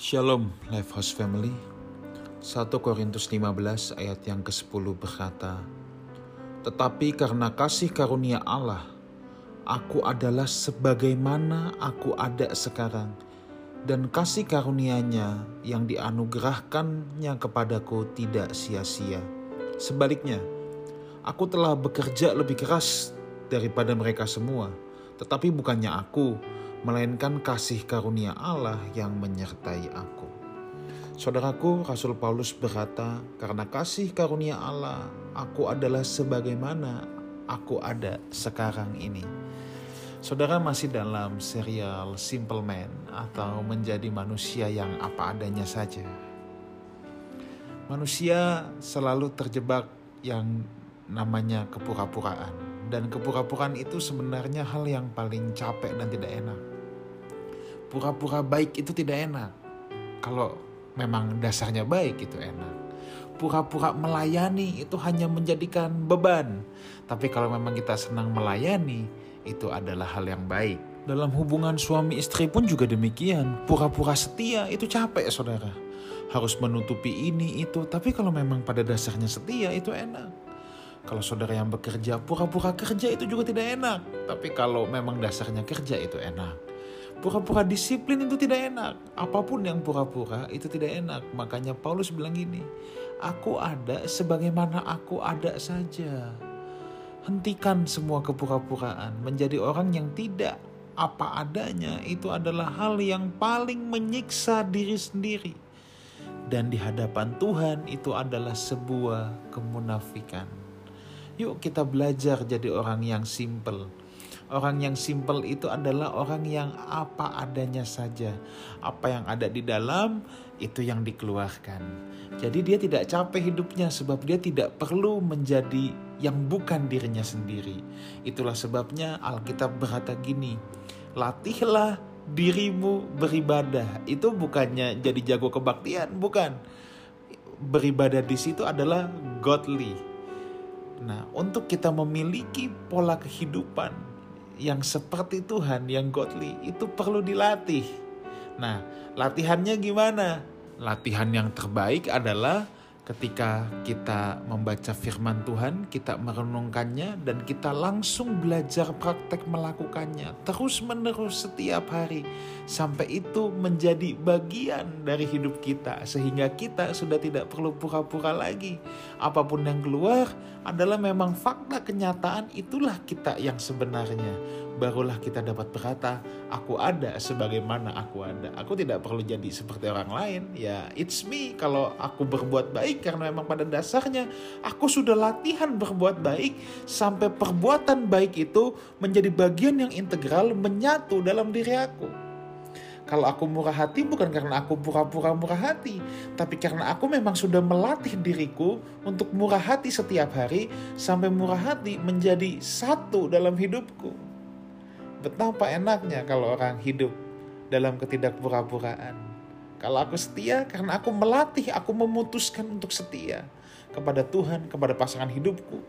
Shalom Lifehouse Family. 1 Korintus 15 ayat yang ke-10 berkata Tetapi karena kasih karunia Allah Aku adalah sebagaimana aku ada sekarang Dan kasih karunianya yang dianugerahkannya kepadaku tidak sia-sia. Sebaliknya Aku telah bekerja lebih keras daripada mereka semua Tetapi bukannya aku melainkan kasih karunia Allah yang menyertai aku. Saudaraku, Rasul Paulus berkata, "Karena kasih karunia Allah, aku adalah sebagaimana aku ada sekarang ini." Saudara masih dalam serial Simple Man atau menjadi manusia yang apa adanya saja. Manusia selalu terjebak yang namanya kepura-puraan dan kepura-puraan itu sebenarnya hal yang paling capek dan tidak enak pura-pura baik itu tidak enak. Kalau memang dasarnya baik itu enak. Pura-pura melayani itu hanya menjadikan beban. Tapi kalau memang kita senang melayani, itu adalah hal yang baik. Dalam hubungan suami istri pun juga demikian. Pura-pura setia itu capek saudara. Harus menutupi ini itu. Tapi kalau memang pada dasarnya setia itu enak. Kalau saudara yang bekerja pura-pura kerja itu juga tidak enak. Tapi kalau memang dasarnya kerja itu enak. Pura-pura disiplin itu tidak enak. Apa pun yang pura-pura itu tidak enak. Makanya Paulus bilang gini, aku ada sebagaimana aku ada saja. Hentikan semua kepura-puraan. Menjadi orang yang tidak apa adanya itu adalah hal yang paling menyiksa diri sendiri. Dan di hadapan Tuhan itu adalah sebuah kemunafikan. Yuk kita belajar jadi orang yang simple Orang yang simple itu adalah orang yang apa adanya saja. Apa yang ada di dalam itu yang dikeluarkan. Jadi dia tidak capek hidupnya sebab dia tidak perlu menjadi yang bukan dirinya sendiri. Itulah sebabnya Alkitab berkata gini, latihlah dirimu beribadah. Itu bukannya jadi jago kebaktian, bukan. Beribadah di situ adalah godly. Nah, untuk kita memiliki pola kehidupan yang seperti Tuhan, yang godly, itu perlu dilatih. Nah, latihannya gimana? Latihan yang terbaik adalah ketika kita membaca firman Tuhan, kita merenungkannya dan kita langsung belajar praktek melakukannya terus-menerus setiap hari sampai itu menjadi bagian dari hidup kita sehingga kita sudah tidak perlu pura-pura lagi. Apa pun yang keluar adalah memang fakta kenyataan itulah kita yang sebenarnya barulah kita dapat berkata, aku ada sebagaimana aku ada. Aku tidak perlu jadi seperti orang lain. Ya, it's me kalau aku berbuat baik karena memang pada dasarnya aku sudah latihan berbuat baik sampai perbuatan baik itu menjadi bagian yang integral menyatu dalam diri aku. Kalau aku murah hati bukan karena aku pura-pura murah hati, tapi karena aku memang sudah melatih diriku untuk murah hati setiap hari sampai murah hati menjadi satu dalam hidupku. Betapa enaknya kalau orang hidup dalam ketidakpura-puraan. Kalau aku setia karena aku melatih, aku memutuskan untuk setia kepada Tuhan, kepada pasangan hidupku.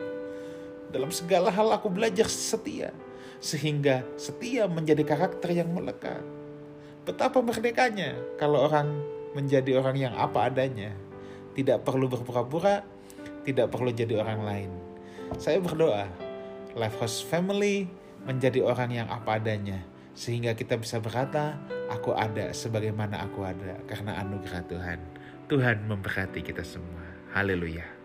Dalam segala hal aku belajar setia. Sehingga setia menjadi karakter yang melekat. Betapa merdekanya kalau orang menjadi orang yang apa adanya. Tidak perlu berpura-pura, tidak perlu jadi orang lain. Saya berdoa, Lifehouse Family menjadi orang yang apa adanya sehingga kita bisa berkata aku ada sebagaimana aku ada karena anugerah Tuhan. Tuhan memberkati kita semua. Haleluya.